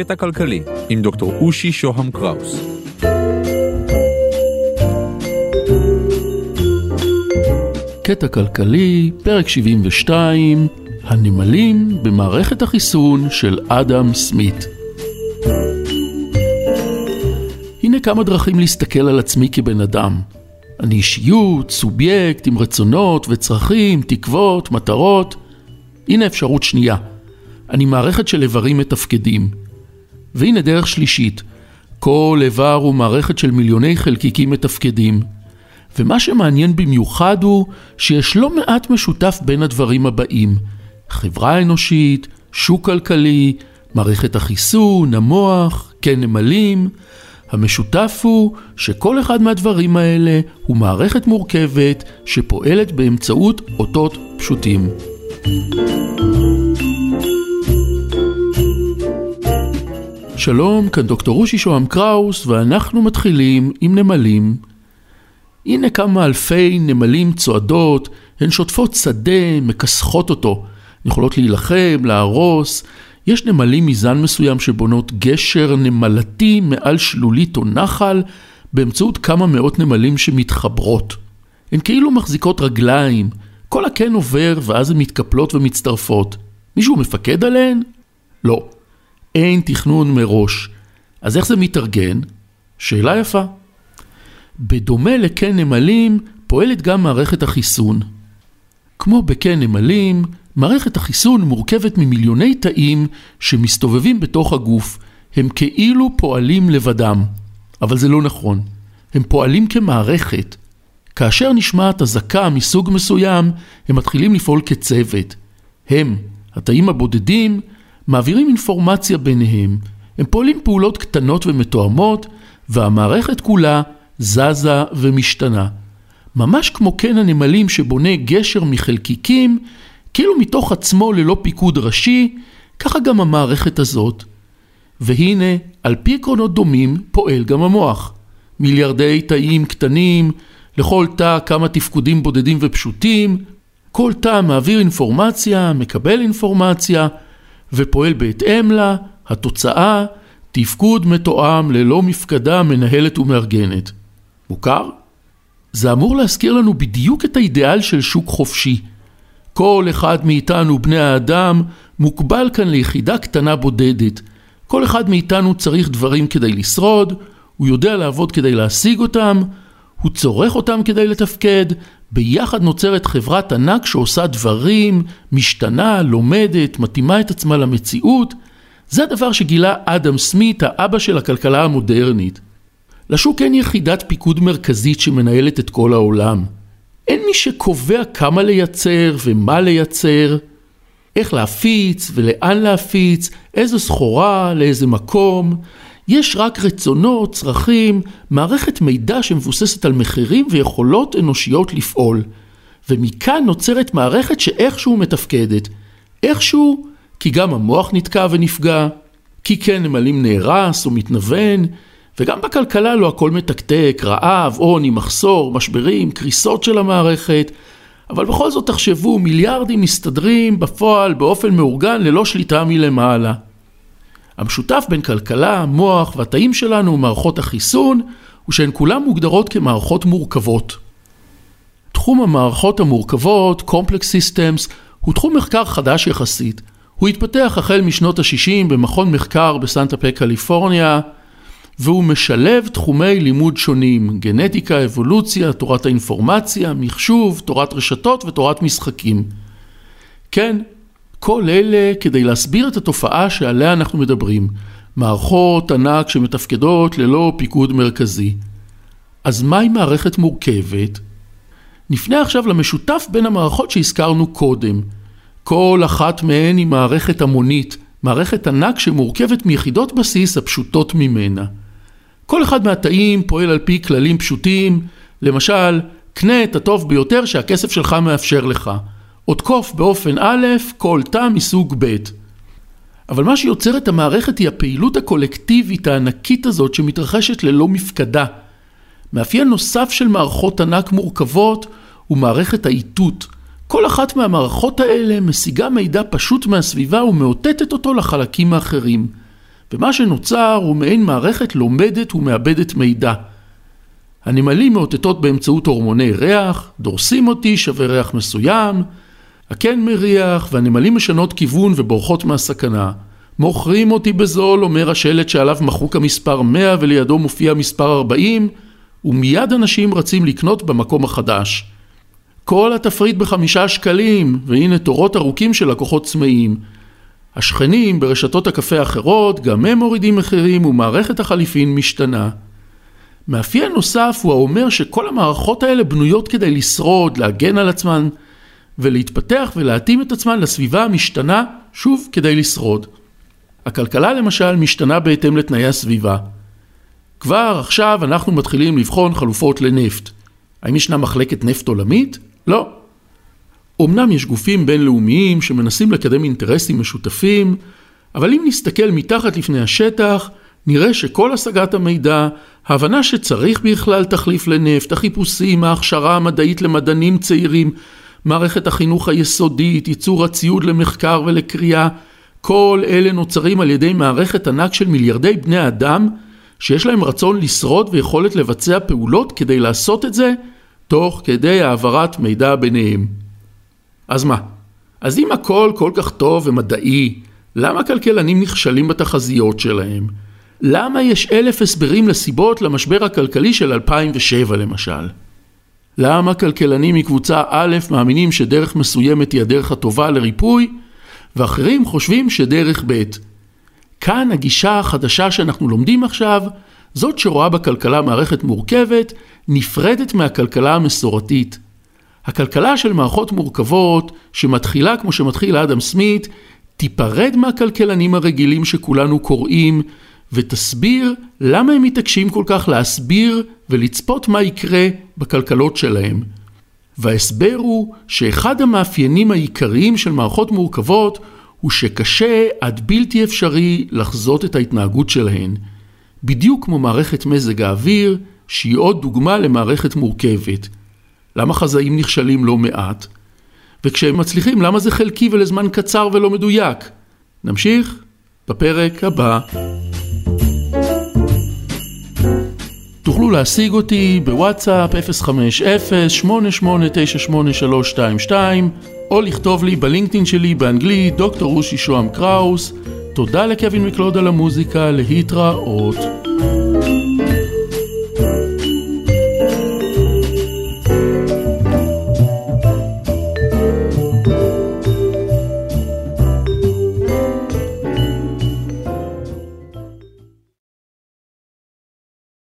קטע כלכלי עם דוקטור אושי שוהם קראוס. קטע כלכלי, פרק 72, הנמלים במערכת החיסון של אדם סמית. הנה כמה דרכים להסתכל על עצמי כבן אדם. אני אישיות, סובייקט עם רצונות וצרכים, תקוות, מטרות. הנה אפשרות שנייה. אני מערכת של איברים מתפקדים. והנה דרך שלישית. כל איבר הוא מערכת של מיליוני חלקיקים מתפקדים. ומה שמעניין במיוחד הוא שיש לא מעט משותף בין הדברים הבאים: חברה אנושית, שוק כלכלי, מערכת החיסון, המוח, כן נמלים. המשותף הוא שכל אחד מהדברים האלה הוא מערכת מורכבת שפועלת באמצעות אותות פשוטים. שלום, כאן דוקטור רושי שוהם קראוס, ואנחנו מתחילים עם נמלים. הנה כמה אלפי נמלים צועדות, הן שוטפות שדה, מכסחות אותו. יכולות להילחם, להרוס. יש נמלים מזן מסוים שבונות גשר נמלתי מעל שלולית או נחל, באמצעות כמה מאות נמלים שמתחברות. הן כאילו מחזיקות רגליים, כל הקן עובר ואז הן מתקפלות ומצטרפות. מישהו מפקד עליהן? לא. אין תכנון מראש. אז איך זה מתארגן? שאלה יפה. בדומה לקן נמלים, פועלת גם מערכת החיסון. כמו בקן נמלים, מערכת החיסון מורכבת ממיליוני תאים שמסתובבים בתוך הגוף. הם כאילו פועלים לבדם. אבל זה לא נכון. הם פועלים כמערכת. כאשר נשמעת אזעקה מסוג מסוים, הם מתחילים לפעול כצוות. הם, התאים הבודדים, מעבירים אינפורמציה ביניהם. הם פועלים פעולות קטנות ומתואמות, והמערכת כולה זזה ומשתנה. ממש כמו קן הנמלים שבונה גשר מחלקיקים, כאילו מתוך עצמו ללא פיקוד ראשי, ככה גם המערכת הזאת. והנה, על פי עקרונות דומים, פועל גם המוח. מיליארדי תאים קטנים, לכל תא כמה תפקודים בודדים ופשוטים, כל תא מעביר אינפורמציה, מקבל אינפורמציה, ופועל בהתאם לה, התוצאה, תפקוד מתואם ללא מפקדה מנהלת ומארגנת. מוכר? זה אמור להזכיר לנו בדיוק את האידיאל של שוק חופשי. כל אחד מאיתנו, בני האדם, מוגבל כאן ליחידה קטנה בודדת. כל אחד מאיתנו צריך דברים כדי לשרוד, הוא יודע לעבוד כדי להשיג אותם, הוא צורך אותם כדי לתפקד, ביחד נוצרת חברת ענק שעושה דברים, משתנה, לומדת, מתאימה את עצמה למציאות. זה הדבר שגילה אדם סמית, האבא של הכלכלה המודרנית. לשוק אין יחידת פיקוד מרכזית שמנהלת את כל העולם. אין מי שקובע כמה לייצר ומה לייצר, איך להפיץ ולאן להפיץ, איזו סחורה, לאיזה מקום. יש רק רצונות, צרכים, מערכת מידע שמבוססת על מחירים ויכולות אנושיות לפעול. ומכאן נוצרת מערכת שאיכשהו מתפקדת. איכשהו, כי גם המוח נתקע ונפגע, כי כן נמלים נהרס או מתנוון, וגם בכלכלה לא הכל מתקתק, רעב, עוני, מחסור, משברים, קריסות של המערכת, אבל בכל זאת תחשבו, מיליארדים מסתדרים בפועל באופן מאורגן ללא שליטה מלמעלה. המשותף בין כלכלה, מוח והתאים שלנו ומערכות החיסון הוא שהן כולן מוגדרות כמערכות מורכבות. תחום המערכות המורכבות, Complex Systems, הוא תחום מחקר חדש יחסית. הוא התפתח החל משנות ה-60 במכון מחקר בסנטה פה קליפורניה, והוא משלב תחומי לימוד שונים, גנטיקה, אבולוציה, תורת האינפורמציה, מחשוב, תורת רשתות ותורת משחקים. כן, כל אלה כדי להסביר את התופעה שעליה אנחנו מדברים, מערכות ענק שמתפקדות ללא פיקוד מרכזי. אז מהי מערכת מורכבת? נפנה עכשיו למשותף בין המערכות שהזכרנו קודם. כל אחת מהן היא מערכת המונית, מערכת ענק שמורכבת מיחידות בסיס הפשוטות ממנה. כל אחד מהתאים פועל על פי כללים פשוטים, למשל, קנה את הטוב ביותר שהכסף שלך מאפשר לך. תקוף באופן א' כל תא מסוג ב'. אבל מה שיוצר את המערכת היא הפעילות הקולקטיבית הענקית הזאת שמתרחשת ללא מפקדה. מאפיין נוסף של מערכות ענק מורכבות הוא מערכת האיתות. כל אחת מהמערכות האלה משיגה מידע פשוט מהסביבה ומאותתת אותו לחלקים האחרים. ומה שנוצר הוא מעין מערכת לומדת ומאבדת מידע. הנמלים מאותתות באמצעות הורמוני ריח, דורסים אותי, שווה ריח מסוים, הקן מריח, והנמלים משנות כיוון ובורחות מהסכנה. מוכרים אותי בזול, אומר השלט שעליו מחוק המספר 100 ולידו מופיע מספר 40, ומיד אנשים רצים לקנות במקום החדש. כל התפריט בחמישה שקלים, והנה תורות ארוכים של לקוחות צמאים. השכנים ברשתות הקפה האחרות, גם הם מורידים מחירים ומערכת החליפין משתנה. מאפיין נוסף הוא האומר שכל המערכות האלה בנויות כדי לשרוד, להגן על עצמן ולהתפתח ולהתאים את עצמן לסביבה המשתנה, שוב, כדי לשרוד. הכלכלה למשל משתנה בהתאם לתנאי הסביבה. כבר עכשיו אנחנו מתחילים לבחון חלופות לנפט. האם ישנה מחלקת נפט עולמית? לא. אמנם יש גופים בינלאומיים שמנסים לקדם אינטרסים משותפים, אבל אם נסתכל מתחת לפני השטח, נראה שכל השגת המידע, ההבנה שצריך בכלל תחליף לנפט, החיפושים, ההכשרה המדעית למדענים צעירים, מערכת החינוך היסודית, ייצור הציוד למחקר ולקריאה, כל אלה נוצרים על ידי מערכת ענק של מיליארדי בני אדם שיש להם רצון לשרוד ויכולת לבצע פעולות כדי לעשות את זה תוך כדי העברת מידע ביניהם. אז מה? אז אם הכל כל כך טוב ומדעי, למה כלכלנים נכשלים בתחזיות שלהם? למה יש אלף הסברים לסיבות למשבר הכלכלי של 2007 למשל? למה כלכלנים מקבוצה א' מאמינים שדרך מסוימת היא הדרך הטובה לריפוי, ואחרים חושבים שדרך ב'? כאן הגישה החדשה שאנחנו לומדים עכשיו, זאת שרואה בכלכלה מערכת מורכבת, נפרדת מהכלכלה המסורתית. הכלכלה של מערכות מורכבות, שמתחילה כמו שמתחיל אדם סמית, תיפרד מהכלכלנים הרגילים שכולנו קוראים, ותסביר למה הם מתעקשים כל כך להסביר ולצפות מה יקרה בכלכלות שלהם. וההסבר הוא שאחד המאפיינים העיקריים של מערכות מורכבות הוא שקשה עד בלתי אפשרי לחזות את ההתנהגות שלהן. בדיוק כמו מערכת מזג האוויר, שהיא עוד דוגמה למערכת מורכבת. למה חזאים נכשלים לא מעט? וכשהם מצליחים, למה זה חלקי ולזמן קצר ולא מדויק? נמשיך בפרק הבא. תוכלו להשיג אותי בוואטסאפ 050-88983222 או לכתוב לי בלינקדאין שלי באנגלית דוקטור רושי שוהם קראוס. תודה לקווין מקלוד על המוזיקה, להתראות.